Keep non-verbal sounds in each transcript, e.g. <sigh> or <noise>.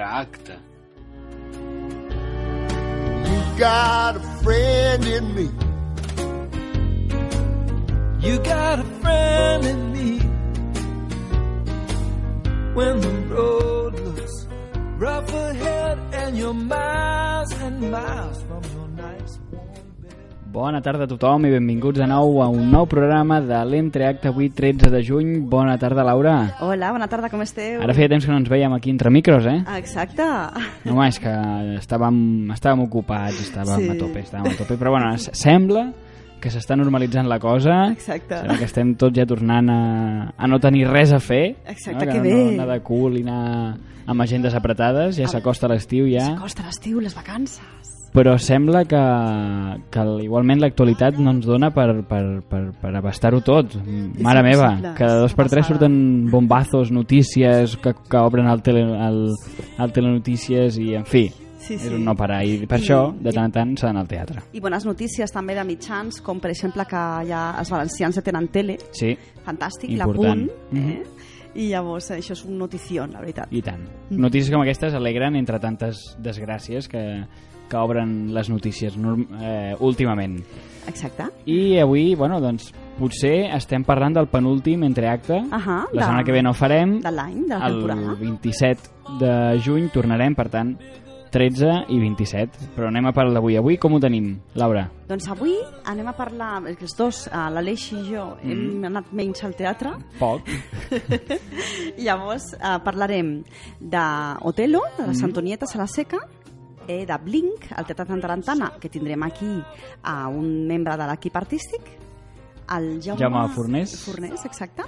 l'entreacte. You got a friend in me. You got a friend in me. When the road looks rough ahead and you're miles and miles Bona tarda a tothom i benvinguts de nou a un nou programa de l'Entreacte avui 13 de juny. Bona tarda, Laura. Hola, bona tarda, com esteu? Ara feia temps que no ens veiem aquí entre micros, eh? Ah, Exacte. No, és que estàvem, estàvem ocupats, estàvem Sí. a tope, estàvem a tope, però bueno, sembla que s'està normalitzant la cosa, Exacte. sembla que estem tots ja tornant a, a no tenir res a fer, Exacte, no? que no, bé. anar de cul i anar amb agendes apretades, ja s'acosta l'estiu ja, S'acosta l'estiu, les vacances. Però sembla que, que igualment l'actualitat no ens dona per, per, per, per abastar-ho tot. Mare meva, cada és dos per tres surten bombazos, notícies que, que obren el, tele, el, el telenotícies i, en fi, Sí, és sí. un no parar. I per I- això, de tant en tant, s'ha d'anar al teatre. I bones notícies també de mitjans, com per exemple que ja els valencians ja tenen tele, Sí, fantàstic, Important. la punt, eh? I llavors això és un notició, la veritat. i tant. Notícies com aquestes alegren entre tantes desgràcies que, que obren les notícies eh, últimament. Exacte. I avui, bueno, doncs, potser estem parlant del penúltim entreacte. Ahà, La de- setmana que ve no farem. De l'any, de la el temporada. 27 de juny tornarem, per tant, 13 i 27. Però anem a parlar d'avui. Avui com ho tenim, Laura? Doncs avui anem a parlar, perquè els dos, eh, l'Aleix i jo, Mm. hem anat menys al teatre, Poc. <laughs> Llavors eh, parlarem d'Otelo, de Mm. les Antonietes a la Seca, eh, de Blink, al Teatre Santa Tarantana, que tindrem aquí a un membre de l'equip artístic, el Jaume, Jaume Fornés. Fornés, exacte.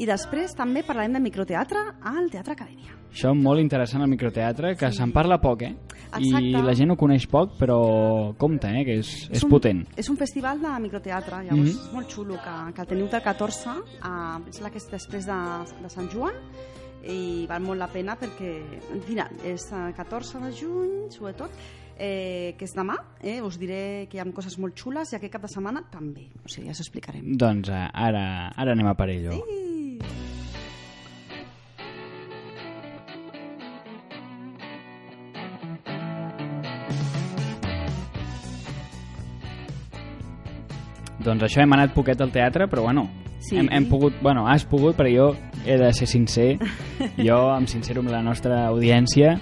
I després també parlarem de microteatre al Teatre Acadèmia. Això molt interessant al microteatre, que se'n parla poc, eh? I Exacte. la gent ho coneix poc, però compte, eh? Que és, és un, potent. És un festival de microteatre, llavors Mhm. és molt xulo que, que el teniu del 14, eh, em sembla que és després de, de Sant Joan, i val molt la pena perquè, mira, és el 14 de juny, sobretot, eh, que és demà, eh, us diré que hi ha coses molt xules i aquest cap de setmana també, o sigui, ja s'ho explicarem. Doncs eh, ara, ara anem a per ello. Sí. Doncs això, hem anat poquet al teatre, però bueno, Sí. hem, hem pogut, bueno, has pogut, però jo he de ser sincer, <laughs> jo em sincero amb la nostra audiència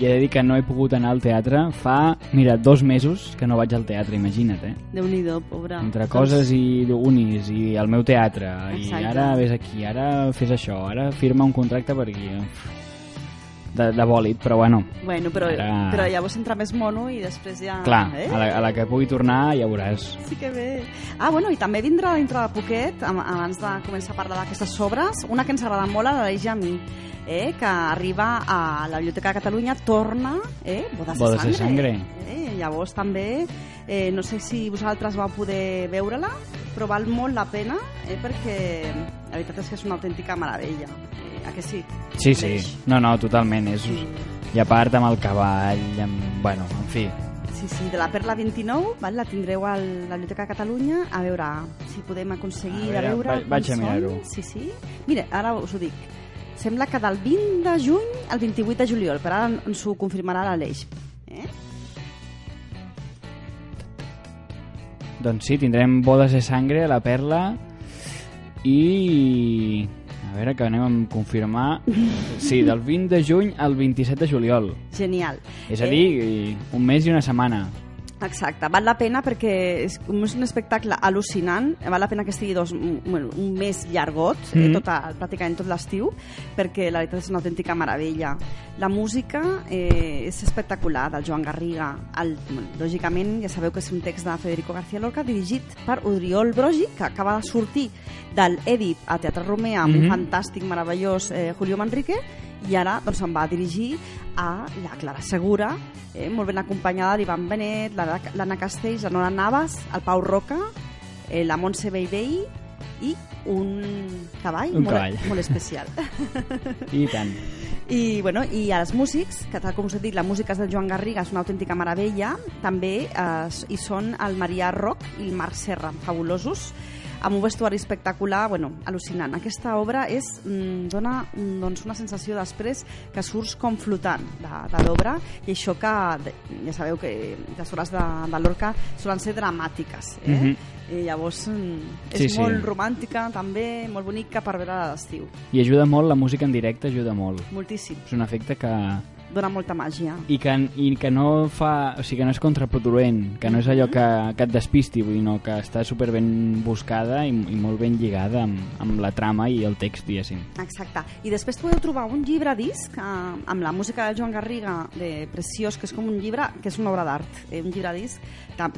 i he de dir que no he pogut anar al teatre fa, mira, dos mesos que no vaig al teatre, imagina't, eh? Déu-n'hi-do, pobra. Entre coses i unis i el meu teatre i Exacte. ara vés aquí, ara fes això, ara firma un contracte per aquí de, de bòlit, però bueno, Bueno, però, Ara- però llavors entra més mono i després ja... clar, eh? a la, a la que pugui tornar ja veuràs. Sí que bé. Ah, bueno, i també vindrà dintre de poquet, abans de començar a parlar d'aquestes sobres, una que ens agrada molt a l'Aleix i a mi, eh, que arriba a la Biblioteca de Catalunya, torna, eh, Bodes, Bodes de de Sangre. Sangre. Eh, llavors també, eh, no sé si vosaltres vau poder veure-la, però val molt la pena, eh, perquè la veritat és que és una autèntica meravella. Eh, a que sí? Sí, sí, no, no, totalment, és... Sí. I a part amb el cavall, amb... bueno, en fi, Sí, sí, de la Perla 29, val? la tindreu a la Biblioteca de Catalunya, a veure si podem aconseguir A veure, de veure... vaig- vaig a mirar-ho. Sí, sí. Mira, ara us ho dic. Sembla que del 20 de juny al 28 de juliol, però ara ens ho confirmarà l'Aleix. Eh? doncs sí, tindrem bodes de sangre a la Perla i... A veure, que anem a confirmar... Sí, del 20 de juny al 27 de juliol. Genial. És a Eh, dir, un mes i una setmana. Exacte, val la pena perquè és, és un espectacle al·lucinant, val la pena que estigui dos, un, bueno, un mes llargot, mm Mhm. -hmm. tota, pràcticament tot l'estiu, perquè la veritat és una autèntica meravella. La música eh, és espectacular, del Joan Garriga. El, lògicament, ja sabeu que és un text de Federico García Lorca dirigit per Oriol Brogi, que acaba de sortir del Èdip a Teatre Romea amb Mhm. un fantàstic, meravellós eh, Julio Manrique, i ara doncs, em va dirigir a la Clara Segura, eh, molt ben acompanyada d'Ivan Benet, la- l'Anna Castells, la Nora Navas, el Pau Roca, eh, la Montse Beibei i un cavall, Un molt, cavall. molt especial. I tant. I, bueno, I els músics, que tal com us he dit, la música és del Joan Garriga, és una autèntica meravella, també eh, hi són el Marià Roc i el Marc Serra, fabulosos. Amb un vestuari espectacular, bueno, al·lucinant. Aquesta obra és, mm, dona mm, doncs, una sensació després que surts com flotant de, de l'obra i això que, ja sabeu que les obres de, de Lorca solen ser dramàtiques, eh? Mhm. I llavors mm, és Sí, sí. molt romàntica també, molt bonica per veure a l'estiu. I ajuda molt, la música en directe ajuda molt. Moltíssim. És un efecte que... Dona molta màgia. I que, i que no fa... O sigui, que no és contraproduent, que no és allò que, que et despisti, vull dir, no, que està super ben buscada i, i molt ben lligada amb, amb la trama i el text, diguéssim. Exacte. I després podeu trobar un llibre disc eh, amb la música de Joan Garriga de Preciós, que és com un llibre, que és una obra d'art, eh, un llibre disc,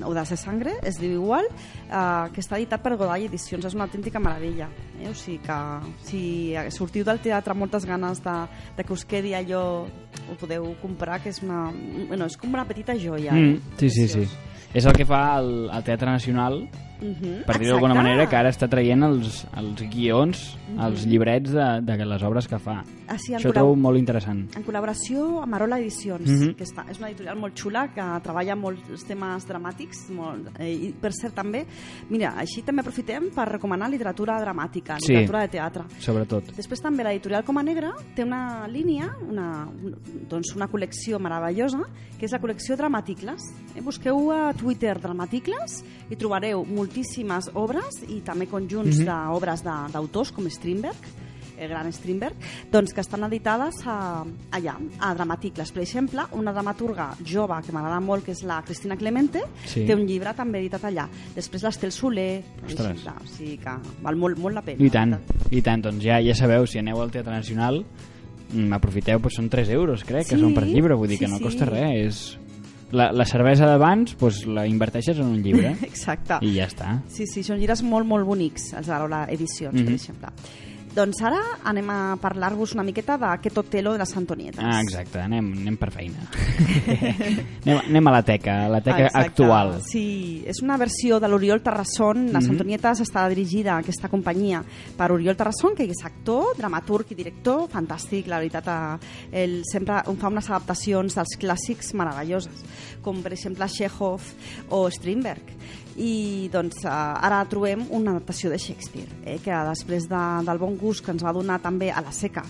o de ser sangre, es diu igual, eh, que està editat per Godall Edicions, és una autèntica meravella. Eh? O sigui que si sortiu del teatre amb moltes ganes de, de que us quedi allò, ho podeu comprar, que és una... Bueno, és com una petita joia. Mm, eh? sí, sí, sí. Preciós. És el que fa el, el Teatre Nacional, Mhm, per dir d'alguna manera, que ara està traient els, els guions, els llibrets de, de les obres que fa. Ah, sí, Això trobo molt interessant. en col·laboració amb Arola Edicions, Mhm. que està, és una editorial molt xula que treballa molts temes dramàtics molt, eh, i per cert també, mira, així també aprofitem per recomanar literatura dramàtica, Sí. literatura de teatre. Sobretot. Després també l'editorial Coma Negra té una línia, una, doncs una col·lecció meravellosa, que és la col·lecció Dramaticles. Eh? Busqueu a Twitter Dramaticles i trobareu moltíssimes obres i també conjunts d'obres de- d'autors com Strindberg, el gran Strindberg, doncs que estan editades a, allà, a Dramaticles. Per exemple, una dramaturga jove que m'agrada molt, que és la Cristina Clemente, Sí. té un llibre també editat allà. Després l'Estel Soler, Ostres. O sigui que val molt, molt la pena. I tant, i tant. Doncs ja ja sabeu, si aneu al Teatre Nacional, mm, aprofiteu, doncs són 3 euros, crec, que Sí, són per llibre, vull dir sí, que no sí. costa res. És... La, la cervesa d'abans, doncs la inverteixes en un llibre <laughs> Exacte. i ja està. Sí, sí, són llibres molt, molt bonics, els d'Arola Edicions, mm -hmm. per Mhm. exemple. Doncs ara anem a parlar-vos una miqueta d'aquest Otelo de les Antonietes. Ah, exacte, anem, anem per feina. <laughs> anem, anem a la teca, la teca Exacte. actual. Sí, és una versió de l'Oriol Terrasson. Les Mhm. Antonietes està dirigida, aquesta companyia, per Oriol Terrasson, que és actor, dramaturg i director, fantàstic, la veritat. eh, Ell sempre fa unes adaptacions dels clàssics meravelloses, com per exemple Chekhov o Strindberg. I doncs eh, ara trobem una adaptació de Shakespeare, eh, que després de, del bon gust que ens va donar també a la seca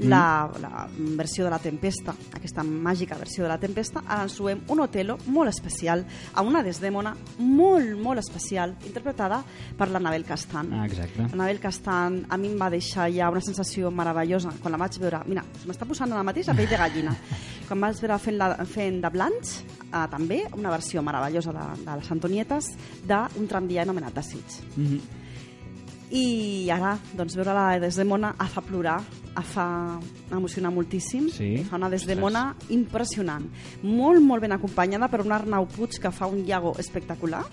la, la versió de la Tempesta, aquesta màgica versió de la Tempesta, ara ens trobem un Otelo molt especial, a una Desdèmona molt, molt especial, interpretada per l'Anabel Castan. Ah, exacte. L'Anabel Castan a mi em va deixar ja una sensació meravellosa quan la vaig veure. Mira, m'està posant ara mateix la pell de gallina. <laughs> quan vaig veure fent, la, fent de Blanche, eh, també una versió meravellosa de, de les Antonietes d'un tramvia anomenat Desig. Mhm. I ara, doncs, veure la Desdemona a fa plorar, a fa emocionar moltíssim. Sí? Fa una Desdemona impressionant. Molt, molt ben acompanyada per un Arnau Puig que fa un llago espectacular.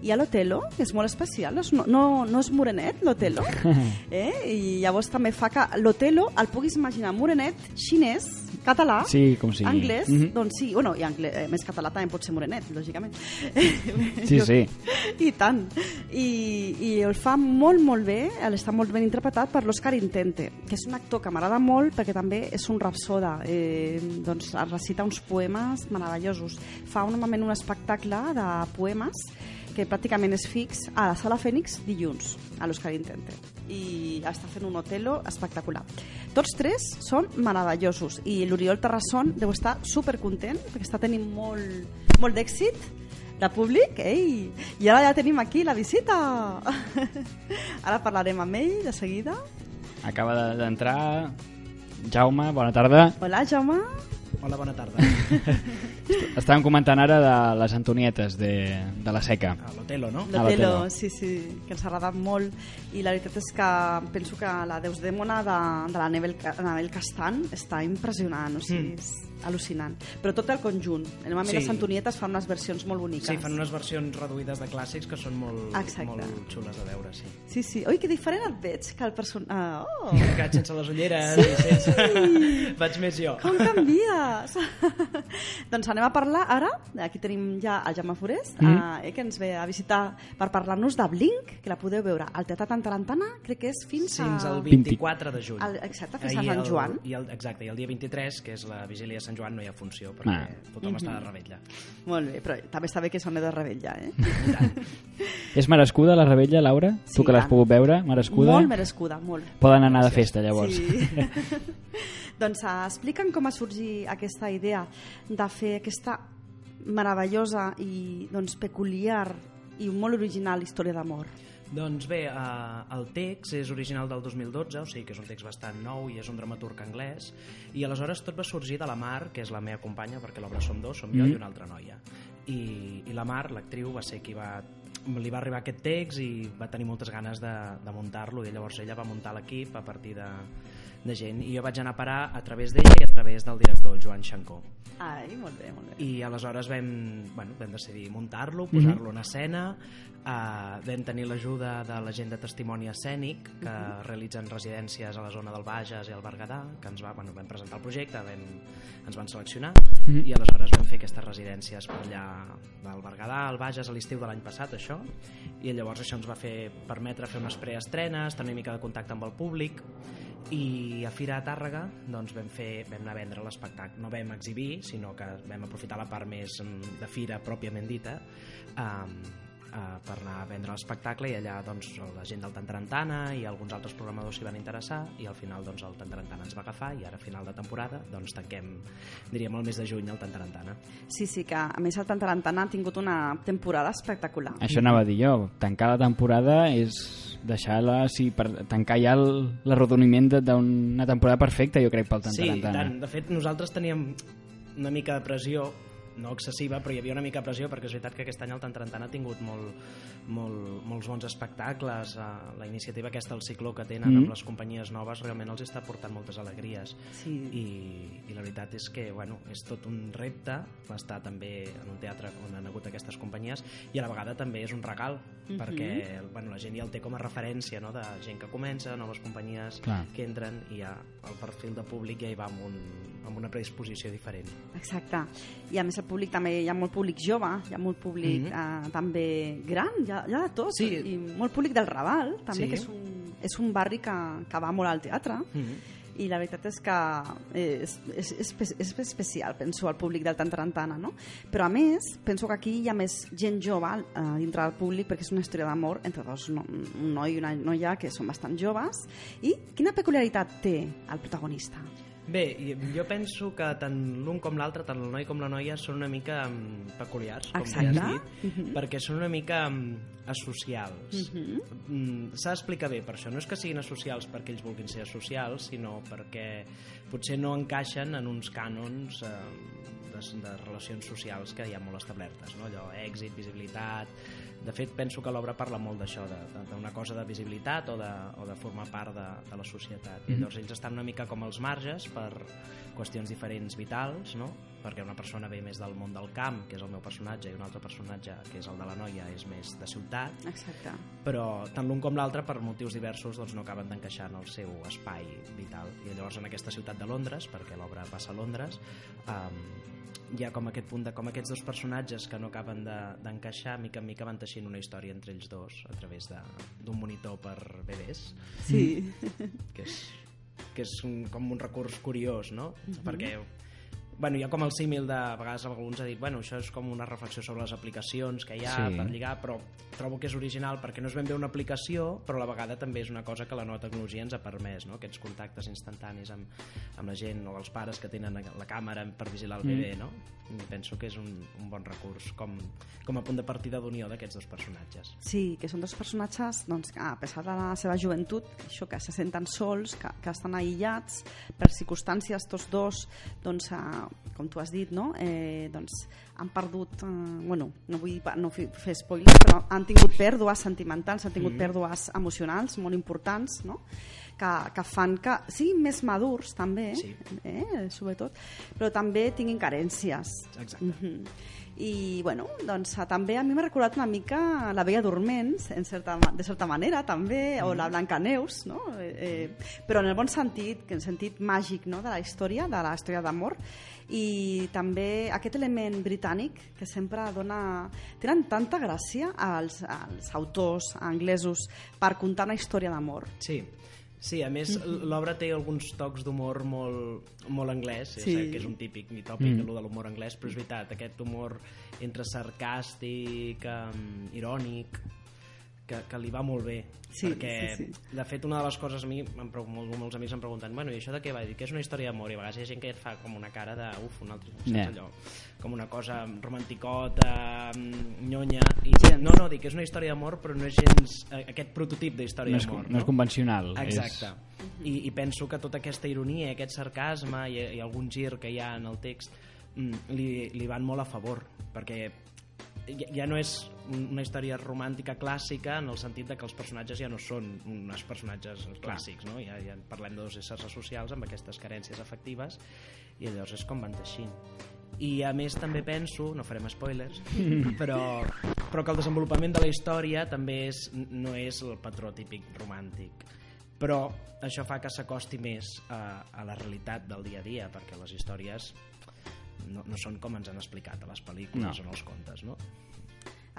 I a l'Otelo, que és molt especial, no, no, no és morenet, l'Otelo. <laughs> Eh? I llavors també fa que l'Otelo el puguis imaginar morenet, xinès, català, Sí, com sigui. anglès, Mhm. doncs sí, bueno, i anglès, eh, més català també pot ser morenet, lògicament. <laughs> Sí, sí. I tant. I, I el fa molt, molt bé, està molt ben interpretat per l'Òscar Intente, que és un actor que m'agrada molt perquè també és un rapsoda, eh, doncs recita uns poemes meravellosos. Fa un, normalment un espectacle de poemes que pràcticament és fix a la Sala Fènix dilluns, a l'Òscar Intente. I està fent un Otelo espectacular. Tots tres són meravellosos i l'Oriol Terrasson deu estar supercontent perquè està tenint molt, molt d'èxit de públic, ei! I ara ja tenim aquí la visita! <laughs> ara parlarem amb ell de seguida. Acaba de- d'entrar... Jaume, bona tarda. Hola, Jaume. Hola, bona tarda. <laughs> Estàvem comentant ara de les Antonietes de, de la seca. A l'Otelo, no? L'Otelo, sí, sí, que ens ha agradat molt i la veritat és que penso que la Deus Dèmona de, de la Nebel, Anabel Castan està impressionant, o sigui, és al·lucinant. Però tot el conjunt. Normalment Sí. les Antonietes fan unes versions molt boniques. Sí, fan unes versions reduïdes de clàssics que són molt, Exacte. molt xules de veure, sí. Sí, sí. Ui, que diferent et veig que el person... Ah, oh, <laughs> Que sense les ulleres i sense... <laughs> Vaig més jo. com canvies! <laughs> Doncs anem a parlar ara, aquí tenim ja el Jaume Forest, Mm. eh, que ens ve a visitar per parlar-nos de Blink, que la podeu veure al Teatre Tantarantana, crec que és fins, Fins a... al 24 de juny. Al- exacte, fins a Sant el- Joan. I el, exacte, i el dia 23, que és la vigília Sant Joan, no hi ha funció, perquè Ah. tothom està de rebetlla. Molt bé, però també està bé que soni de rebell ja, eh? És merescuda la rebella, Laura? Sí, tu que l'has pogut veure, merescuda? Molt merescuda, molt. Poden anar de festa, llavors. Sí. <laughs> doncs uh, explica'm com va sorgir aquesta idea de fer aquesta meravellosa i doncs, peculiar i molt original història d'amor. Doncs bé, eh, el text és original del 2012, o sigui que és un text bastant nou i és un dramaturg anglès, i aleshores tot va sorgir de la Mar, que és la meva companya, perquè l'obra som dos, som jo Mm. i una altra noia. I, i la Mar, l'actriu, va ser qui va li va arribar aquest text i va tenir moltes ganes de, de muntar-lo i llavors ella va muntar l'equip a partir de, de gent. I jo vaig anar a parar a través d'ella i a través del director, el Joan Xancó. Ai, molt bé, molt bé. i aleshores vam, bueno, vam decidir muntar-lo, posar-lo en escena uh, vam tenir l'ajuda de la gent de testimoni escènic que realitzen residències a la zona del Bages i al Berguedà que ens va, bueno, vam presentar el projecte vam, ens van seleccionar Mhm. i aleshores vam fer aquestes residències per allà del Berguedà, al Bages a l'estiu de l'any passat això. I llavors això ens va fer permetre fer unes preestrenes tenir una mica de contacte amb el públic i a Fira de Tàrrega doncs vam, fer, vam anar a vendre l'espectacle. No vam exhibir, sinó que vam aprofitar la part més mm, de fira pròpiament dita um, uh, per anar a vendre l'espectacle i allà doncs, la gent del Tantarantana i alguns altres programadors s'hi van interessar i al final doncs, el Tantarantana ens va agafar i ara a final de temporada doncs, tanquem diríem el mes de juny el Tantarantana Sí, sí, que a més el Tantarantana ha tingut una temporada espectacular. Això anava a dir jo, tancar la temporada és deixar-la, sí, per tancar ja el- l'arrodoniment d'una temporada perfecta, jo crec, pel Sí, Tantarantana. tant. De fet, nosaltres teníem una mica de pressió, no excessiva, però hi havia una mica de pressió perquè és veritat que aquest any el Tantarantana ha tingut molt, molt, molts bons espectacles. eh, La iniciativa aquesta, el cicló que tenen Mhm. amb les companyies noves, realment els està portant moltes alegries. Sí. I, I la veritat és que bueno, és tot un repte estar també en un teatre on han hagut aquestes companyies i a la vegada també és un regal Mhm. perquè bueno, la gent ja el té com a referència no? de gent que comença, noves companyies Clar. que entren i ja el perfil de públic ja hi va amb, un, amb una predisposició diferent. Exacte. I a més el públic també, hi ha molt públic jove, hi ha molt públic Mhm. eh, també gran, hi ha, hi ha de tot. Sí. I molt públic del Raval, també, Sí. que és un, és un barri que, que va molt al teatre. i la veritat és que és, és, és, espe- és especial, penso, al públic del Tantarantana, no? Però a més, penso que aquí hi ha més gent jove eh, dintre del públic perquè és una història d'amor entre dos, no, un noi i una noia que són bastant joves. I quina peculiaritat té el protagonista? Bé, jo penso que tant l'un com l'altre, tant el noi com la noia, són una mica mm, peculiars, com ja has Exacte. dit, perquè són una mica mm, asocials. Mhm. Mm, S'ha d'explicar bé per això. No és que siguin asocials perquè ells vulguin ser asocials, sinó perquè potser no encaixen en uns cànons eh, de, de relacions socials que hi ha molt establertes. No? Allò, èxit, visibilitat... De fet, penso que l'obra parla molt d'això, de- de- d'una cosa de visibilitat o de, o de formar part de, de la societat. I llavors ells estan una mica com als marges per qüestions diferents vitals, no? perquè una persona ve més del món del camp, que és el meu personatge, i un altre personatge, que és el de la noia, és més de ciutat, Exacte. però tant l'un com l'altre per motius diversos doncs, no acaben d'encaixar en el seu espai vital i llavors en aquesta ciutat de Londres perquè l'obra passa a Londres um, hi ha com aquest punt de com aquests dos personatges que no acaben de- d'encaixar de, mica en mica van teixint una història entre ells dos a través de- d'un monitor per bebès Sí. que és, que és un, com un recurs curiós, no? Perquè bueno, hi ha com el símil de, a vegades alguns ha dit, bueno, això és com una reflexió sobre les aplicacions que hi ha Sí. per lligar, però trobo que és original perquè no és ben bé una aplicació, però a la vegada també és una cosa que la nova tecnologia ens ha permès, no? Aquests contactes instantanis amb, amb la gent o els pares que tenen la càmera per vigilar el bebè, no? I penso que és un, un bon recurs com, com a punt de partida d'unió d'aquests dos personatges. Sí, que són dos personatges doncs, que a pesar de la seva joventut, això que se senten sols, que, que estan aïllats per circumstàncies, tots dos, doncs, com tu has dit, no? eh, doncs, han perdut, eh, bueno, no vull no fer spoilers, però han tingut pèrdues sentimentals, han tingut pèrdues emocionals molt importants, no? que, que fan que siguin més madurs, també, Sí. eh, sobretot, però també tinguin carències. Exacte. Mhm. I, bueno, doncs també a mi m'ha recordat una mica la Bella Dorments, en certa, de certa manera, també, o la Blancaneus, no? Eh, eh, però en el bon sentit, en el sentit màgic no? de la història, de la història d'amor, i també aquest element britànic que sempre dona... Tenen tanta gràcia als, als autors anglesos per contar una història d'amor. Sí, sí, a més l'obra té alguns tocs d'humor molt, molt anglès, Sí. que és un típic ni tòpic mm. de l'humor anglès, però és veritat, aquest humor entre sarcàstic, um, irònic, que, que li va molt bé, Sí, perquè sí, sí. de fet una de les coses a mi, em, pregu- molts, molts amics em pregunten bueno, i això de què va dir? Que és una història d'amor i a vegades hi ha gent que et fa com una cara de uf, un altre, Yeah. allò, com una cosa romanticota, mm, nyonya i, no, no, dic que és una història d'amor però no és gens eh, aquest prototip d'història No és, d'amor no és convencional. Exacte. I, I penso que tota aquesta ironia, aquest sarcasme i, i algun gir que hi ha en el text mm, li, li van molt a favor, perquè ja, ja no és una història romàntica clàssica en el sentit de que els personatges ja no són uns personatges clàssics, no? Ja, ja parlem de dos éssers socials amb aquestes carències afectives i llavors és com van teixint. I a més també penso, no farem spoilers, <laughs> però, però que el desenvolupament de la història també és, no és el patró típic romàntic però això fa que s'acosti més a, a la realitat del dia a dia perquè les històries no, no són com ens han explicat a les pel·lícules No. o els contes no?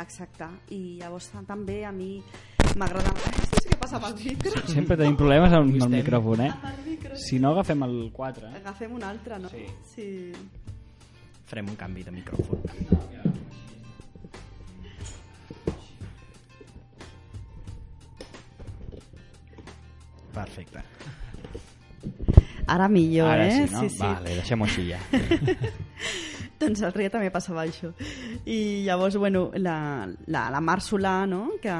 Exacte. I llavors també a mi m'agrada... No sé què passa amb el micro. Sempre tenim problemes amb el micròfon, eh? Amb el micro. Si no, agafem el 4. Eh? Agafem un altre, no? Sí. sí. farem un canvi de micròfon perfecte Ara millor, Ara eh? sí, no? Vale, deixem-ho així ja. <laughs> Doncs l'altre dia també passava això. I llavors, bueno, la, la, la Mar Solà, no?, que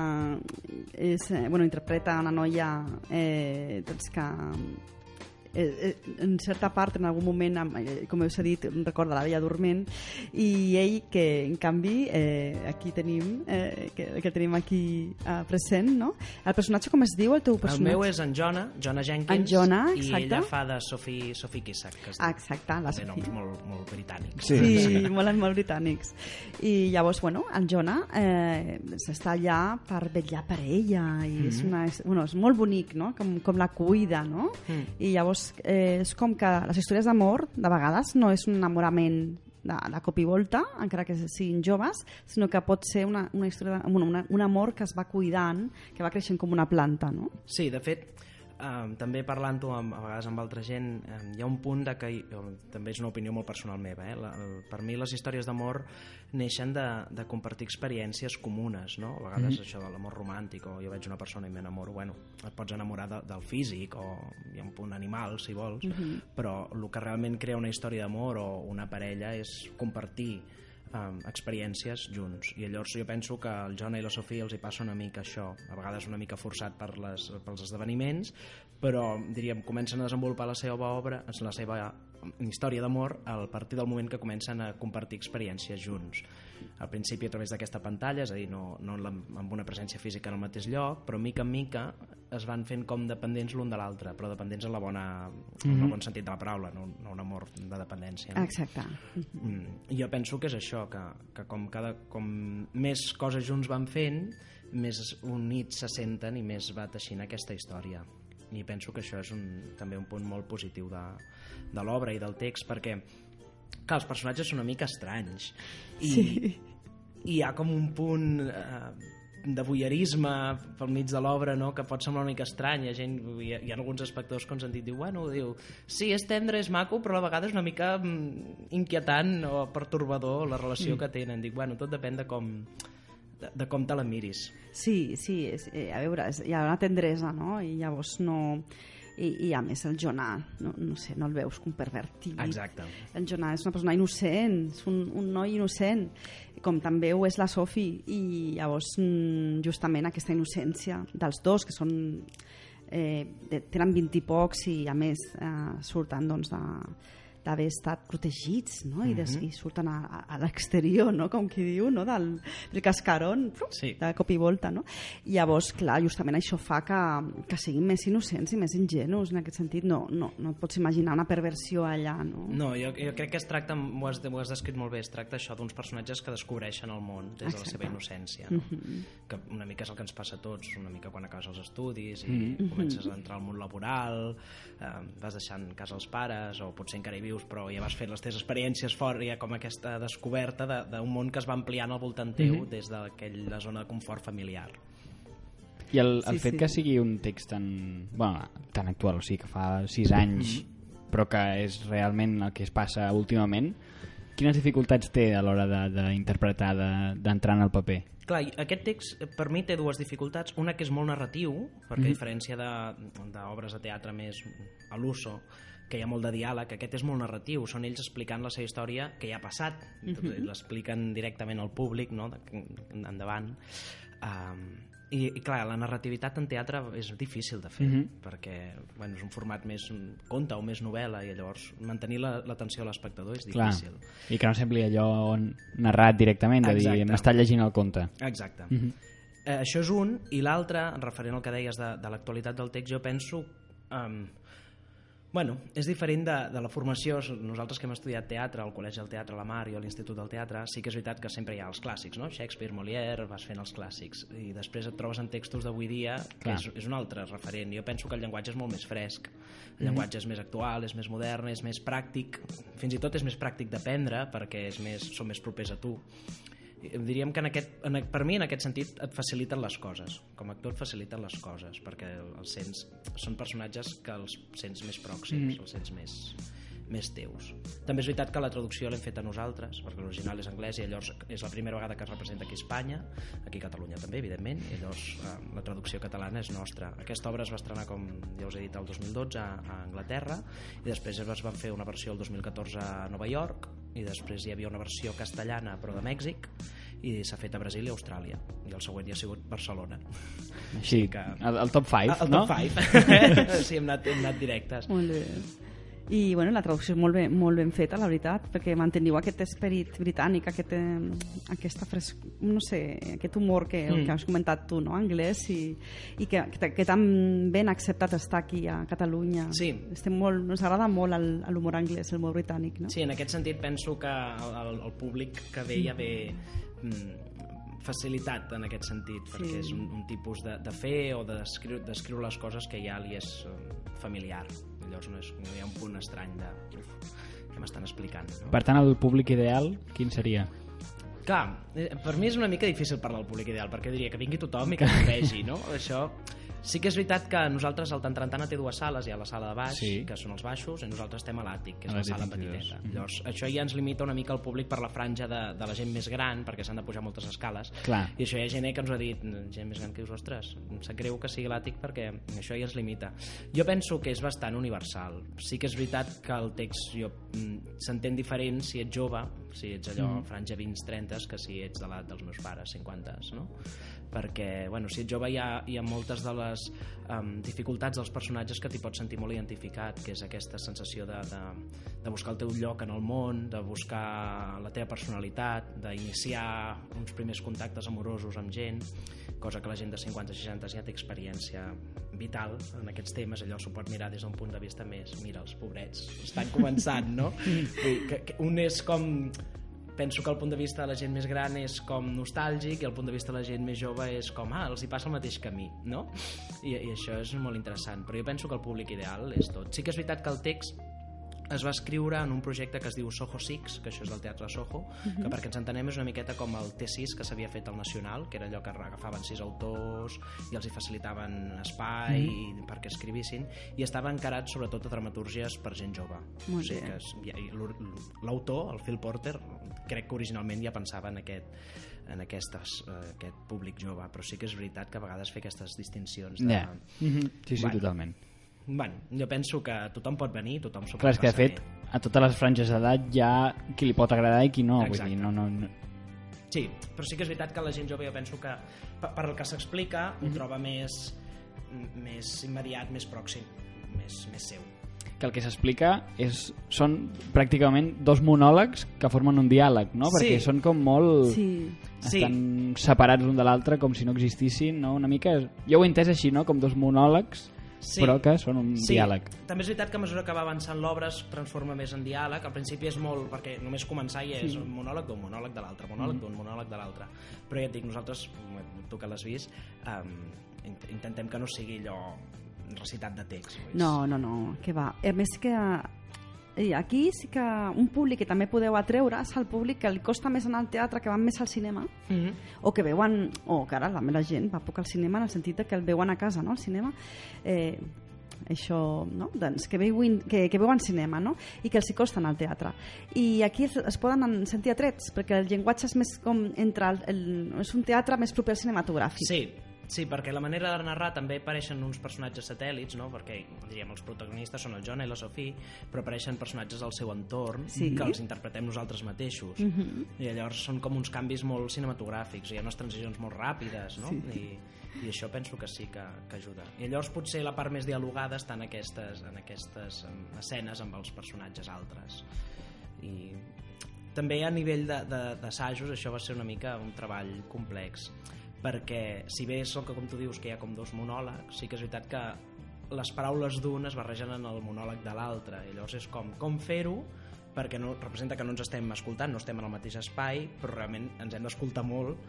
és, eh, bueno, interpreta una noia eh, doncs que eh, eh, en certa part, en algun moment, amb, eh, com us he dit, recorda la Bella Dorment, i ell que, en canvi, eh, aquí tenim, eh, que, que tenim aquí eh, present, no? El personatge, com es diu, el teu el personatge? meu és en Jona, Jona Jenkins En Jona, i exacte. ella fa de Sophie, Sophie Kissack que es Ah, diu. exacte, la Té Sophie. noms molt, molt britànics Sí. Sí, <laughs> molt, molt britànics. I llavors, bueno, en Jonah eh, s'està allà per vetllar per ella i és, una, és, bueno, és molt bonic, no?, com, com la cuida, no? Mm. I llavors eh, és com que les històries d'amor, de vegades, no és un enamorament de, de cop i volta, encara que siguin joves, sinó que pot ser una, una història bueno, una, un amor que es va cuidant, que va creixent com una planta, no? Sí, de fet, eh, també parlant-ho a vegades amb altra gent, eh, hi ha un punt de que, també és una opinió molt personal meva, eh? la, el, per mi les històries d'amor neixen de, de compartir experiències comunes, no? A vegades mm -hmm. això de l'amor romàntic, o jo veig una persona i m'enamoro, bueno, et pots enamorar de, del físic, o hi ha un punt animal, si vols, mm -hmm. però el que realment crea una història d'amor o una parella és compartir um, experiències junts. I llavors jo penso que el Jona i la Sofia els hi passa una mica això. A vegades una mica forçat per les, pels esdeveniments però diríem comencen a desenvolupar la seva obra la seva història d'amor a partir del moment que comencen a compartir experiències junts al principi a través d'aquesta pantalla, és a dir, no, no amb una presència física en el mateix lloc, però mica en mica es van fent com dependents l'un de l'altre, però dependents en, la bona, en el bon sentit de la paraula, no, no un amor de dependència. No? Exacte. Mm. Jo penso que és això, que, que com, cada, com més coses junts van fent, més units se senten i més va teixint aquesta història. I penso que això és un, també un punt molt positiu de, de l'obra i del text, perquè clar, els personatges són una mica estranys. I, Sí. i hi ha com un punt eh, de voyeurisme pel mig de l'obra no? que pot semblar una mica estrany hi ha, gent, hi ha, hi ha alguns espectadors que ens han dit diu, bueno, diu, sí, és tendre, és maco però a la vegada és una mica mm, inquietant o pertorbador la relació mm. que tenen dic, bueno, tot depèn de com de, de com te la miris Sí, sí, és, eh, a veure, és, hi ha una tendresa, no? I llavors no... I, i a més el Jonah, no, no sé, no el veus com pervertit. exacte. El Jonah és una persona innocent, és un, un noi innocent, com també ho és la Sophie, i llavors mm, justament aquesta innocència dels dos, que són eh, tenen 20 i pocs i a més eh, surten doncs, de, d'haver estat protegits, no? I, des, i surten a, a, a l'exterior, no? Com qui diu, no? Del, del cascaron, Sí. de cop i volta, no? I llavors, clar, justament això fa que, que siguin més innocents i més ingenus, en aquest sentit. No, no, no et pots imaginar una perversió allà, no? No, jo, jo crec que es tracta, ho has, ho has descrit molt bé, es tracta això d'uns personatges que descobreixen el món des de la seva innocència, no? que una mica és el que ens passa a tots, una mica quan acabes els estudis i comences a entrar al món laboral, eh, vas deixant casa als pares, o potser encara hi vius, però ja vas fent les teves experiències fora, ha com aquesta descoberta de- d'un món que es va ampliant al voltant teu des d'aquella zona de confort familiar. I el, el Sí, fet sí. que sigui un text tan, bueno, tan actual, o sigui, que fa sis anys, però que és realment el que es passa últimament, quines dificultats té a l'hora de- d'interpretar, de- d'entrar en el paper? Clar, aquest text eh, per mi té dues dificultats. Una que és molt narratiu, perquè a diferència de- d'obres de, de teatre més a l'uso, que hi ha molt de diàleg, aquest és molt narratiu, són ells explicant la seva història que ja ha passat, mm -hmm. l'expliquen directament al públic, no? endavant. Um, i, I clar, la narrativitat en teatre és difícil de fer, Mhm. perquè bueno, és un format més conte o més novel·la, i llavors mantenir la- l'atenció a l'espectador és Clar, difícil. i que no sembli allò narrat directament, de dir, Exacte. m'està llegint el conte. Exacte. Mhm. eh, això és un, i l'altre, referent al que deies de, de l'actualitat del text, jo penso... Um, bueno, és diferent de, de la formació. Nosaltres que hem estudiat teatre al Col·legi del Teatre La Mar i a l'Institut del Teatre, sí que és veritat que sempre hi ha els clàssics, no? Shakespeare, Molière, vas fent els clàssics. I després et trobes en textos d'avui dia, que Clar. és, és un altre referent. Jo penso que el llenguatge és molt més fresc. El llenguatge és més actual, és més modern, és més pràctic. Fins i tot és més pràctic d'aprendre, perquè és més, són més propers a tu diríem que en aquest, en, per mi en aquest sentit et faciliten les coses. Com a actor et faciliten les coses perquè els sents, són personatges que els sents més pròxims, els sents més, més teus. També és veritat que la traducció l'hem fet a nosaltres, perquè l'original és anglès i llavors és la primera vegada que es representa aquí a Espanya, aquí a Catalunya també, evidentment, i llavors eh, la traducció catalana és nostra. Aquesta obra es va estrenar, com ja us he dit, el 2012 a, a Anglaterra, i després es van fer una versió el 2014 a Nova York, i després hi havia una versió castellana, però de Mèxic, i s'ha fet a Brasil i a Austràlia. I el següent ja ha sigut Barcelona. Així, que- el, el top 5, el no? top 5. <laughs> sí, hem anat, hem anat directes. Molt bé. I bueno, la traducció és molt ben, molt ben feta, la veritat, perquè manteniu aquest esperit britànic, aquest, eh, aquesta fres... no sé, aquest humor que, mm. que has comentat tu, no?, anglès, i, i que, que, que tan ben acceptat està aquí a Catalunya. Sí. Estem molt, ens agrada molt l'humor anglès, el humor britànic, no? Sí, en aquest sentit penso que el, el, el públic que ve ja ve mm, facilitat en aquest sentit, Sí. perquè és un, un tipus de, de fer o de descriure, descriure les coses que ja li és eh, familiar. Llavors no, és, no hi ha un punt estrany de uf, què m'estan explicant. No? Per tant, el públic ideal, quin seria? Clar, eh, per mi és una mica difícil parlar al públic ideal, perquè diria que vingui tothom i que el vegi, no? Això... Sí que és veritat que nosaltres, el Tantrantana té dues sales, hi ha la sala de baix, Sí. que són els baixos, i nosaltres estem a l'àtic, que és A la sala 22. petiteta. Mhm. Llavors, això ja ens limita una mica el públic per la franja de, de la gent més gran, perquè s'han de pujar moltes escales. Clar. I això hi ha gent eh, que ens ho ha dit, gent més gran que dius, ostres, em sap greu que sigui l'àtic perquè això ja ens limita. Jo penso que és bastant universal. Sí que és veritat que el text jo, mm, s'entén diferent si ets jove, si ets allò Mm. franja 20-30, que si ets de l'edat dels meus pares, 50, no? Perquè bueno, si ets jove hi ha, hi ha moltes de les um, dificultats dels personatges que t'hi pots sentir molt identificat, que és aquesta sensació de, de, de buscar el teu lloc en el món, de buscar la teva personalitat, d'iniciar uns primers contactes amorosos amb gent, cosa que la gent de 50-60 ja té experiència vital en aquests temes, allò s'ho pot mirar des d'un punt de vista més, mira, els pobrets estan començant, no? <laughs> Que, que un és com penso que el punt de vista de la gent més gran és com nostàlgic i el punt de vista de la gent més jove és com, ah, els hi passa el mateix camí, no? I, I això és molt interessant, però jo penso que el públic ideal és tot. Sí que és veritat que el text es va escriure en un projecte que es diu Soho Six, que això és del Teatre Soho, que perquè ens entenem és una miqueta com el T6 que s'havia fet al Nacional, que era allò que agafaven sis autors i els hi facilitaven espai perquè escrivissin, i estava encarat sobretot a dramatúrgies per gent jove. Molt o sigui bé. que l'autor, el Phil Porter, crec que originalment ja pensava en aquest en aquestes, eh, aquest públic jove, però sí que és veritat que a vegades fer aquestes distincions de... Ja. Mhm. Sí, sí, Bueno. totalment. Bueno, jo penso que tothom pot venir, tothom s'ho Clar, pot és que de fet, bé. a totes les franges d'edat hi ha qui li pot agradar i qui no. Exacte. Vull dir, no, no, no. Sí, però sí que és veritat que la gent jove jo penso que per, per el que s'explica ho troba més, més immediat, més pròxim, més, més seu. que el que s'explica és són pràcticament dos monòlegs que formen un diàleg, no? Perquè Sí. són com molt... Sí. Sí. Estan separats l'un de l'altre com si no existissin, no? Una mica... Jo ho he entès així, no? Com dos monòlegs, Sí. però que són un Sí, diàleg. també és veritat que a mesura que va avençant l'obra es transforma més en diàleg. Al principi és molt, perquè només començar i és un monòleg d'un monòleg de l'altre, monòleg d'un monòleg de l'altre. Però ja et dic, nosaltres, tu que l'has vist, um, intentem que no sigui allò recitat de text. oi? No, no, no, que va. A més que eh, aquí sí que un públic que també podeu atreure és el públic que li costa més anar al teatre, que van més al cinema, Mhm. o que veuen, o que ara la meva gent va poc al cinema en el sentit que el veuen a casa, no?, al cinema. Eh, això, no? doncs, que, veuen, que, que veuen cinema no? i que els hi costa anar al teatre i aquí es, es poden sentir atrets perquè el llenguatge és més com entre el, el, és un teatre més proper al cinematogràfic Sí, sí, perquè la manera de narrar també apareixen uns personatges satèl·lits, no? perquè diríem, els protagonistes són el John i la Sophie, però apareixen personatges del seu entorn Sí. que els interpretem nosaltres mateixos. I llavors són com uns canvis molt cinematogràfics, hi ha unes transicions molt ràpides, no? I, i això penso que sí que, que ajuda. I llavors potser la part més dialogada està en aquestes, en aquestes escenes amb els personatges altres. I també a nivell d'assajos això va ser una mica un treball complex perquè si bé és el que com tu dius que hi ha com dos monòlegs sí que és veritat que les paraules d'un es barregen en el monòleg de l'altre i llavors és com, com fer-ho perquè no, representa que no ens estem escoltant, no estem en el mateix espai, però realment ens hem d'escoltar molt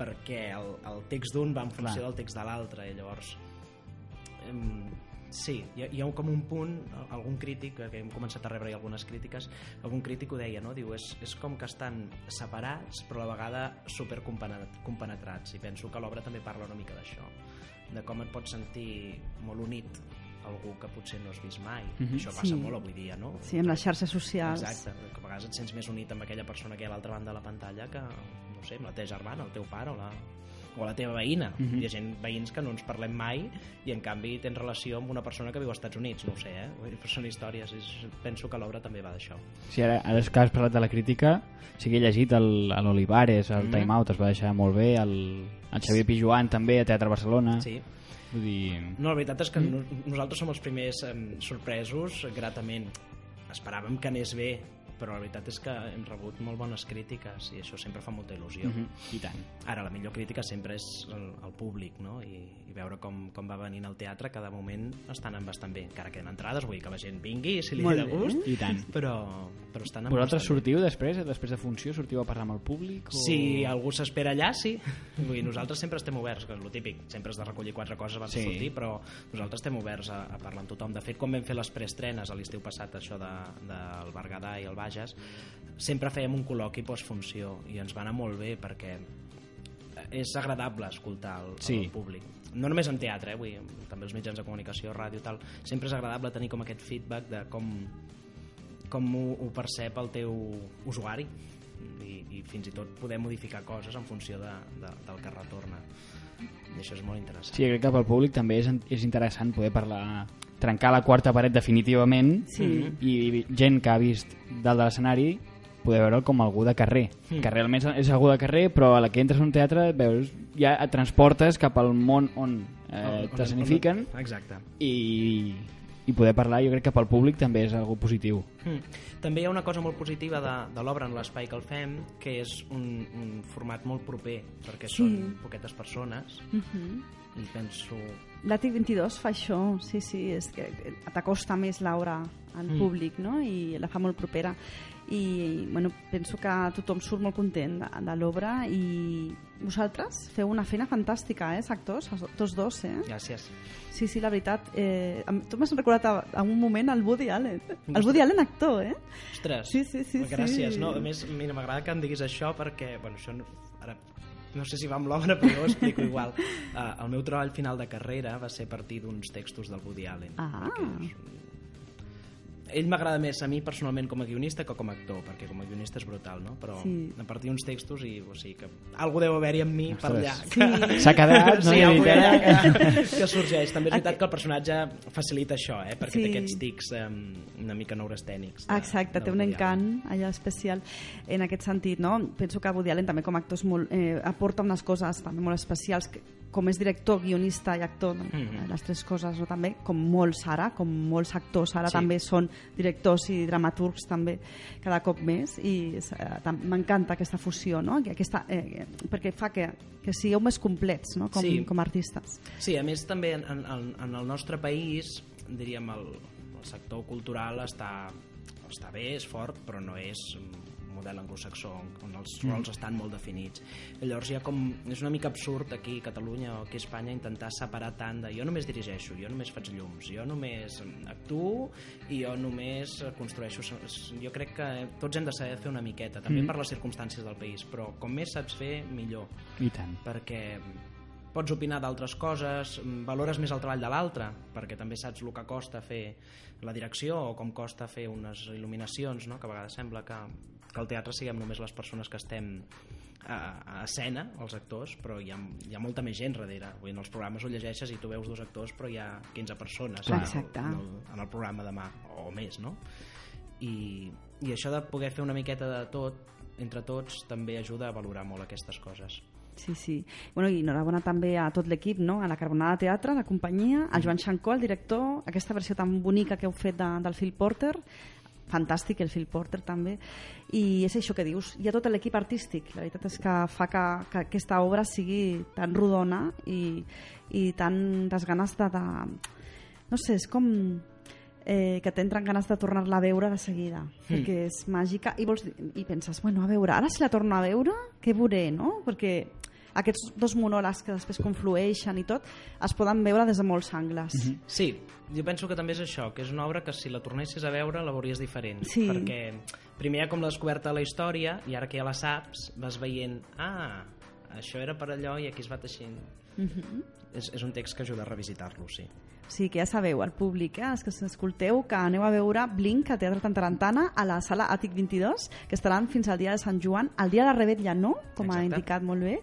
perquè el, el text d'un va en funció Clar. del text de l'altre i llavors em, sí, hi ha, hi ha com un punt algun crític, que hem començat a rebre algunes crítiques, algun crític ho deia no? diu, és, és com que estan separats però a la vegada super compenetrats i penso que l'obra també parla una mica d'això de com et pots sentir molt unit algú que potser no has vist mai Mhm. això passa Sí. molt avui dia no? sí, amb les xarxes socials Exacte, que a vegades et sents més unit amb aquella persona que hi ha a l'altra banda de la pantalla que, no sé, amb la teva germana, el teu pare o la, o la teva veïna. Mhm. Hi ha gent, veïns que no ens parlem mai i en canvi tens relació amb una persona que viu als Estats Units, no ho sé, eh? Són històries, és, penso que l'obra també va d'això. Sí, ara, ara que has parlat de la crítica, sí que he llegit el- a l'Olivares, el Mhm. Time Out, es va deixar molt bé, el, el Xavier Pijuan també, a Teatre Barcelona. Sí. Vull dir... No, la veritat és que no, nosaltres som els primers eh, sorpresos gratament. Esperàvem que anés bé, però la veritat és que hem rebut molt bones crítiques i això sempre fa molta il·lusió. Mhm, I tant. Ara, la millor crítica sempre és el, el públic, no? I, i veure com, com va venint al teatre, de moment estan anant bastant bé. Encara queden entrades, vull dir que la gent vingui, si li Molt de bé. gust, I tant. però, però estan anant Vosaltres bastant bé. sortiu després, eh, després de funció, sortiu a parlar amb el públic? O... Si algú s'espera allà, sí. <laughs> Vull dir, nosaltres sempre estem oberts, que és el típic, sempre has de recollir quatre coses abans Sí. de sortir, però nosaltres estem oberts a, a parlar amb tothom. De fet, quan vam fer les preestrenes a l'estiu passat, això de, del Berguedà i el Bages, sempre fèiem un col·loqui postfunció i ens va anar molt bé perquè és agradable escoltar el, Sí. el públic. No només en teatre, eh, vull dir, també els mitjans de comunicació, ràdio, tal, sempre és agradable tenir com aquest feedback de com, com ho, ho percep el teu usuari i, i fins i tot poder modificar coses en funció de, de, del que retorna. I això és molt interessant. Sí, crec que pel públic també és, és interessant poder parlar, trencar la quarta paret definitivament Sí. i gent que ha vist dalt de l'escenari poder veure'l com algú de carrer Mm. que realment és algú de carrer però a la que entres a un teatre veus, ja et transportes cap al món on eh, t'escenifiquen i, i poder parlar jo crec que pel públic també és algo positiu Mm. També hi ha una cosa molt positiva de, de l'obra en l'espai que el fem, que és un, un format molt proper, perquè Sí. són poquetes persones, Mhm. i penso... L'Àtic 22 fa això, sí, sí, és que t'acosta més l'obra al Mm. públic, no?, i la fa molt propera. I, bueno, penso que tothom surt molt content de, de l'obra i vosaltres feu una feina fantàstica, eh, actors, tots dos, eh? Gràcies. Sí, sí, la veritat. Eh, tu m'has recordat a, a un moment el Woody Allen. El Woody Allen actor, eh? Ostres, Sí, sí, sí, gràcies. sí. No, a més, mira, m'agrada que em diguis això perquè, bueno, això no, ara no sé si va amb l'obra, però ho explico igual. Uh, <laughs> el meu treball final de carrera va ser a partir d'uns textos del Woody Allen. Ah. perquè és un- Ell m'agrada més a mi personalment com a guionista que com a actor, perquè com a guionista és brutal, no? Però Sí. a partir d'uns textos i, o sigui, que algú deu haver-hi amb mi per allà. Ostres. S'ha quedat, no? sí, algú allà que, que sorgeix. També és veritat que el personatge facilita això, eh? Perquè Sí. té aquests tics eh, una mica neurastènics. de- Exacte, del té un encant allò especial en aquest sentit, no? Penso que Woody Allen també com a actor és molt, eh, aporta unes coses també molt especials que com és director, guionista i actor, no? Mhm. les tres coses, no? també, com molts ara, com molts actors ara Sí. també són directors i dramaturgs també cada cop més i eh, m'encanta aquesta fusió, no? Que aquesta, eh, perquè fa que, que sigueu més complets no? com, Sí. com a artistes. Sí, a més també en, en, en el nostre país, diríem, el, el sector cultural està, està bé, és fort, però no és model anglosaxó on, els rols estan molt definits. Llavors ha com, és una mica absurd aquí a Catalunya o aquí a Espanya intentar separar tant de jo només dirigeixo, jo només faig llums, jo només actuo i jo només construeixo... Jo crec que tots hem de saber fer una miqueta, també per les circumstàncies del país, però com més saps fer, millor I tant. perquè pots opinar d'altres coses, mm, valores més el treball de l'altre, perquè també saps el que costa fer la direcció o com costa fer unes il·luminacions, no? que a vegades sembla que, que al teatre siguem només les persones que estem a, a escena, els actors, però hi ha, hi ha molta més gent darrere. Vull dir, en els programes ho llegeixes i tu veus dos actors, però hi ha 15 persones Clar. en, el, en, el, en el programa demà, o més, no? I, I això de poder fer una miqueta de tot, entre tots, també ajuda a valorar molt aquestes coses. Sí, sí. Bueno, i enhorabona també a tot l'equip, no? a la Carbonada Teatre, la companyia, al Joan Xancó, el director, aquesta versió tan bonica que heu fet de, del Phil Porter, fantàstic el Phil Porter també, i és això que dius, hi ha tot l'equip artístic, la veritat és que fa que, que aquesta obra sigui tan rodona i, i tantes ganes de, de... No sé, és com eh, que t'entren ganes de tornar-la a veure de seguida, mm. perquè és màgica i, vols, i penses, bueno, a veure, ara si la torno a veure, què veuré, no? Perquè aquests dos monòlegs que després conflueixen i tot es poden veure des de molts angles. Mm -hmm. Sí, jo penso que també és això, que és una obra que si la tornessis a veure la veuries diferent. Sí. Perquè primer hi ha com la descoberta de la història i ara que ja la saps vas veient, ah, això era per allò i aquí es va teixint. Mm -hmm. És, és un text que ajuda a revisitar-lo, sí. O sigui que ja sabeu, el públic, eh, els que s'escolteu, que aneu a veure Blink a Teatre Tantarantana a la sala Àtic 22, que estaran fins al dia de Sant Joan. El dia de la Rebetlla no, com ha Exacte. indicat molt bé,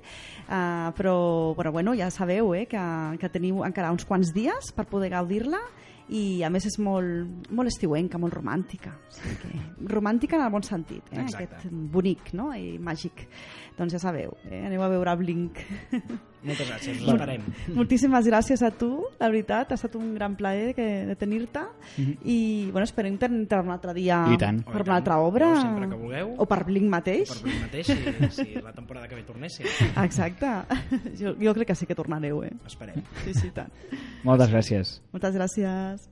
uh, però, però bueno, ja sabeu eh, que, que teniu encara uns quants dies per poder gaudir-la i a més és molt, molt estiuenca, molt romàntica. O sigui que, <laughs> romàntica en el bon sentit, eh? Exacte. aquest bonic no? i màgic. Doncs ja sabeu, eh? aneu a veure Blink. <laughs> Moltes gràcies, us esperem. Moltíssimes gràcies a tu, la veritat, ha estat un gran plaer que, de tenir-te i bueno, esperem tenir-te un altre dia per Oh, i una altra tant. obra Jo sempre que vulgueu. o per Blink mateix Per mi mateix, si, si la temporada que ve tornessin. <laughs> exacte, jo, jo crec que sí que tornareu eh? Esperem. sí, sí, tant. Moltes gràcies. moltes gràcies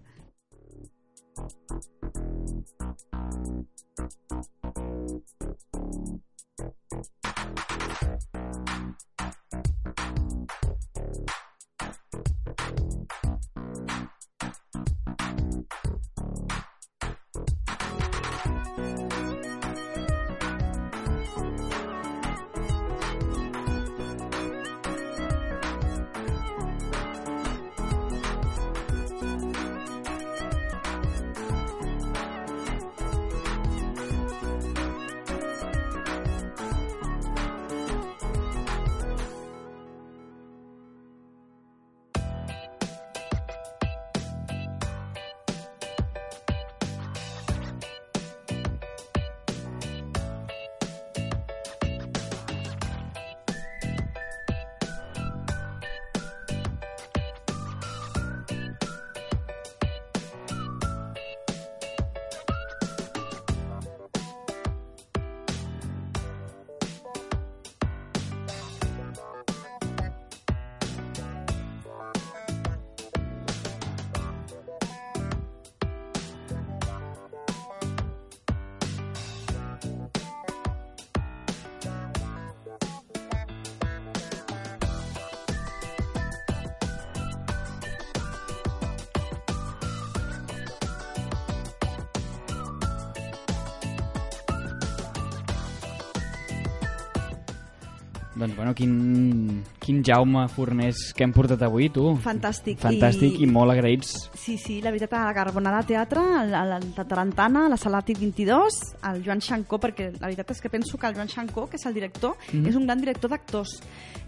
Doncs bueno, quin, quin Jaume Fornés que hem portat avui, tu. Fantàstic. Fantàstic i, I- molt agraïts. Sí, sí, la veritat, a la Carbonada Teatre, a la, a la Tarantana, a la Sala Àtic 22, el Joan Xancó, perquè la veritat és que penso que el Joan Xancó, que és el director, mm -hmm. és un gran director d'actors.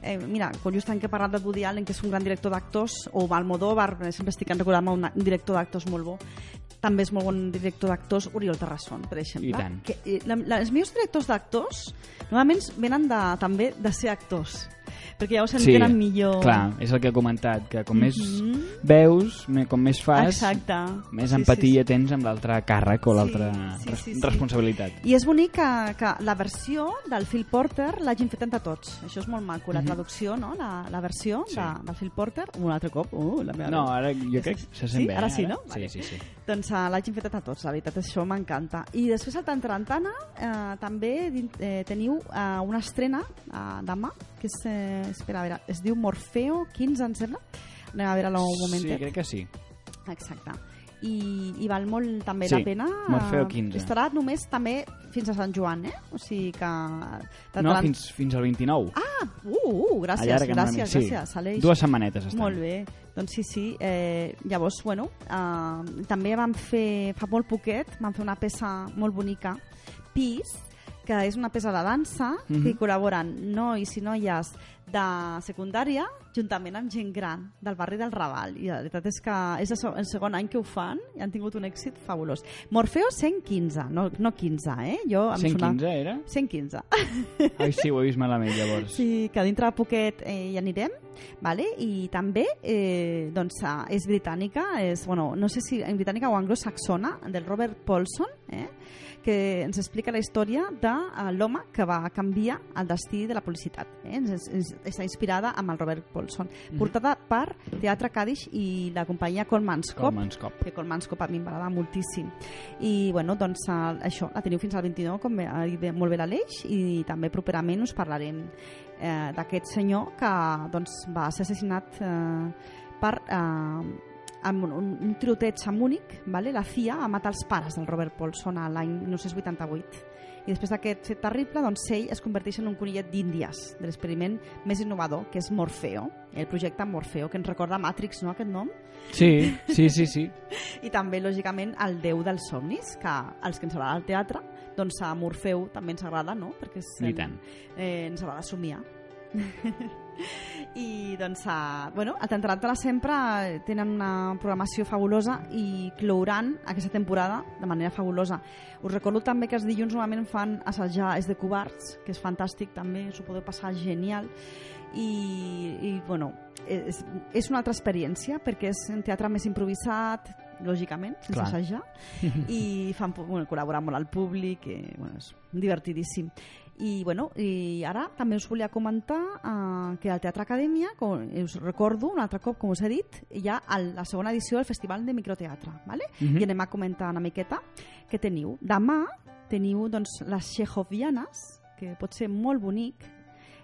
Eh, mira, quan just que he parlat de Woody Allen, que és un gran director d'actors, o eh, sempre estic un, un director d'actors molt bo, també és molt bon director d'actors, Oriol Terrasson, per exemple. I tant. Que, eh, la, la, els meus directors d'actors normalment venen de, també de ser actors. Perquè llavors s'entenen millor. clar, és el que he comentat, que com més Mhm. veus, com més fas, Exacte. més Sí, sí, empatia tens amb l'altre càrrec o Sí, l'altra sí, res- sí, sí. responsabilitat. I és bonic que, que la versió del Phil Porter l'hagin fet entre tots. Això és molt maco, la traducció, no? la, la versió Mhm. Sí. de, del Phil Porter. Un altre cop, uh, la meva No, ara jo crec que se sent Sí? bé. Ara eh, sí, no? Vale. Sí, sí, sí. Doncs uh, l'hagin fet entre tots, la veritat, això m'encanta. I després al Tantarantana eh, també eh, teniu uh, una estrena uh, demà, que és, eh, espera, a veure, es diu Morfeo 15, em sembla. Anem a veure-la un Sí, momentet. crec que sí. Exacte. I, i val molt també Sí, la pena. Morfeo eh, 15. Estarà només també fins a Sant Joan, eh? O sigui que... No, fins, fins al 29. Ah, uh, uh, gràcies, mica. gràcies, sí. gràcies, Aleix. Dues setmanetes estan. Molt bé, doncs sí, sí. Eh, llavors, bueno, eh, també vam fer, fa molt poquet, vam fer una peça molt bonica, Pis, que és una peça de dansa, mm Mhm. que hi col·laboren nois i noies de secundària juntament amb gent gran del barri del Raval. I la veritat és que és el se- el segon any que ho fan i han tingut un èxit fabulós. Morfeo 115, no, no 15, eh? Jo, em 115 Sona... era? 115. <laughs> Ai, sí, ho he vist malament, llavors. Sí, que dintre de poquet eh, hi anirem, vale? i també eh, doncs, és britànica, és, bueno, no sé si en britànica o anglosaxona, del Robert Paulson, eh? Que ens explica la història de eh, l'home que va canviar el destí de la publicitat. Eh? Ens, ens, està inspirada amb el Robert Paulson, portada per Teatre Cádiz i la companyia Colman's Cop, Colman's Cop. que Colman's Cop a mi m'agrada moltíssim. I, bueno, doncs, eh, això, la teniu fins al 29, com ha dit bé- molt bé l'Aleix, i també properament us parlarem eh, d'aquest senyor que doncs, va ser assassinat eh, per... Eh, amb un, un, un tiroteig a Múnich, vale? la CIA va matar els pares del Robert Paulson a l'any 1988 i després d'aquest fet terrible, doncs ell es converteix en un conillet d'Índies de l'experiment més innovador, que és Morfeo, el projecte Morfeo, que ens recorda Matrix, no?, aquest nom? Sí, sí, sí, sí. <laughs> I també, lògicament, el déu dels somnis, que als que ens agrada el teatre, doncs a Morfeu també ens agrada, no?, perquè és, I tant. eh, ens agrada somiar. <laughs> I doncs, uh, bueno, a Tantarantana sempre tenen una programació fabulosa i clouran aquesta temporada de manera fabulosa. Us recordo també que els dilluns normalment fan assajar És de covards, que és fantàstic també, us ho podeu passar genial. I, i bueno, és, és una altra experiència perquè és un teatre més improvisat, lògicament, sense Clar. assajar, i fan, bueno, col·laborar molt al públic, i, bueno, és divertidíssim. I, bueno, I ara també us volia comentar eh, que al Teatre Acadèmia, com us recordo un altre cop, com us he dit, hi ha el, la segona edició del Festival de Microteatre, ¿vale? Mhm. i anem a comentar una miqueta què teniu. Demà teniu doncs, les Chejovianes, que pot ser molt bonic,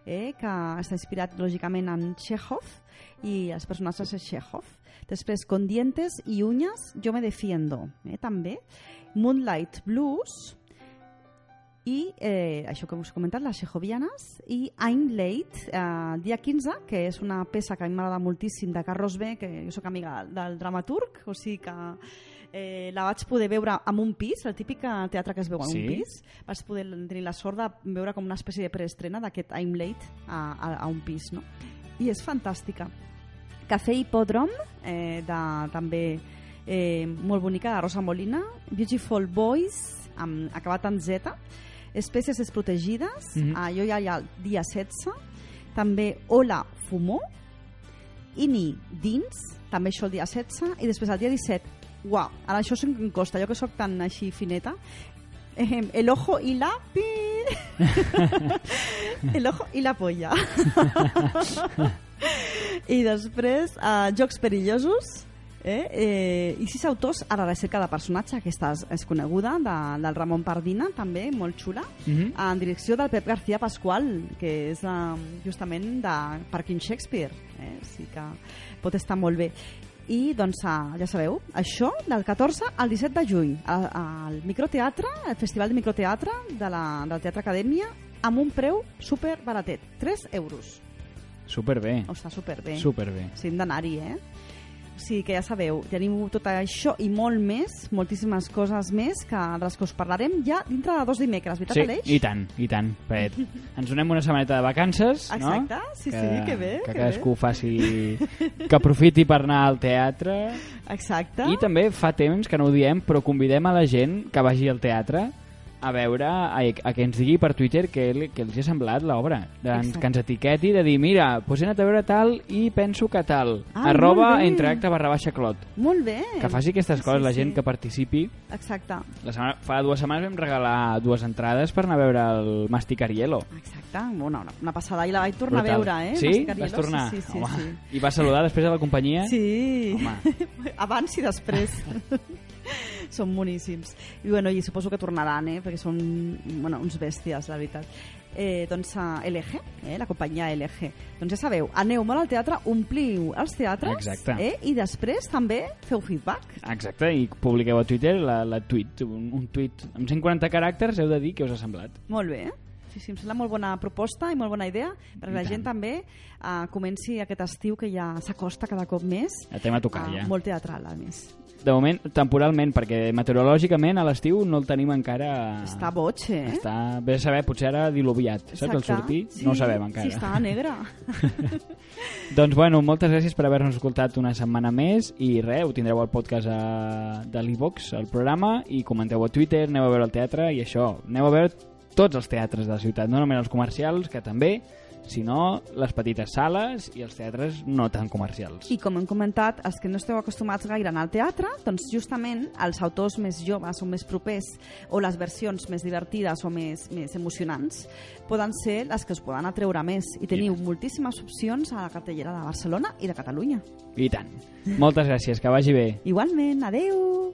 eh, que està inspirat lògicament en Chekhov i els personatges de Chekhov. Després, con dientes i uñas, yo me defiendo, eh, també. Moonlight Blues, i eh, això que us he comentat, les Chejovianes i I'm Late, eh, dia 15 que és una peça que a mi m'agrada moltíssim de Carlos B, que jo sóc amiga del dramaturg o sigui que eh, la vaig poder veure en un pis, el típic teatre que es veu en Sí? un pis vaig poder tenir la sort de veure com una espècie de preestrena d'aquest I'm Late a, a, a un pis no? i és fantàstica Cafè Hipòdrom eh, de, també eh, molt bonica de Rosa Molina Beautiful Boys amb, acabat en Z Espècies desprotegides. Mhm. ah, jo ja hi ha el dia 16 també Hola Fumó. Ini Dins també això el dia 16 i després el dia 17 uau, ara això se'm costa jo que sóc tan així fineta. Eh, El ojo i la pi... <laughs> El ojo i la polla. <laughs> I després eh, Jocs perillosos eh, eh, i sis autors a la recerca de personatge aquesta és, és coneguda de, del Ramon Pardina també, molt xula Mhm. en direcció del Pep García Pascual que és eh, justament de Parking Shakespeare eh? o sigui que pot estar molt bé i doncs eh, ja sabeu, això del 14 al 17 de juny al, al microteatre, el Festival de Microteatre de la, del Teatre Acadèmia amb un preu super baratet 3 euros, Superbé. o està superbé Superbé. sí, hem d'anar-hi, eh? O sigui que ja sabeu, teniu tot això i molt més, moltíssimes coses més que, de les que us parlarem ja dintre de dos dimecres, veritat, Sí, Aleix? i tant, i tant. Perquè ens donem una setmaneta de vacances, no? Exacte, sí, sí, que bé, Que que cadascú faci... <laughs> que aprofiti per anar al teatre. Exacte. I també fa temps que no ho diem, però convidem a la gent que vagi al teatre a veure, a, a que ens digui per Twitter que, que els ha semblat l'obra. Exacte. Que ens etiqueti de dir, mira, doncs he anat a veure tal i penso que tal. Ah, Arroba interacte barra baixa clot. Molt bé. Que faci aquestes coses Sí, la gent sí. que participi. Exacte. La setmana, fa dues setmanes vam regalar dues entrades per anar a veure el Mastic Arielo. Exacte, una, una, una passada i la vaig tornar Brutal. a veure, eh? Sí? Masticariello. Vas tornar? Sí, sí, sí, Home. sí. I vas saludar després de la companyia? Sí, Home. <laughs> abans i després. <laughs> <laughs> són boníssims. I, bueno, I suposo que tornaran, eh? perquè són bueno, uns bèsties, la veritat. Eh, doncs a LG, eh? la companyia LG. Doncs ja sabeu, aneu molt al teatre, ompliu els teatres Exacte. eh? i després també feu feedback. Exacte, i publiqueu a Twitter la, la tweet, un, un tweet amb 140 caràcters, heu de dir què us ha semblat. Molt bé, Sí, sí, em sembla molt bona proposta i molt bona idea perquè la gent també uh, comenci aquest estiu que ja s'acosta cada cop més El tema a tocar, Ah, ja. molt teatral, a més. De moment, temporalment, perquè meteorològicament a l'estiu no el tenim encara... Està boig, eh? Està, bé a saber, potser ara diluviat, saps, el Exacte. sortir? Sí, no ho sabem encara. Sí, està negre. <laughs> <laughs> Doncs bueno, moltes gràcies per haver-nos escoltat una setmana més i res, ho tindreu al podcast a, de l'Evox, el programa, i comenteu a Twitter, aneu a veure el teatre i això, aneu a veure tots els teatres de la ciutat, no només els comercials, que també, sinó les petites sales i els teatres no tan comercials. I com hem comentat, els que no esteu acostumats gaire a anar al teatre, doncs justament els autors més joves o més propers o les versions més divertides o més, més emocionants poden ser les que us poden atreure més i teniu moltíssimes opcions a la cartellera de Barcelona i de Catalunya. I tant. Moltes gràcies, que vagi bé. Igualment, adeu!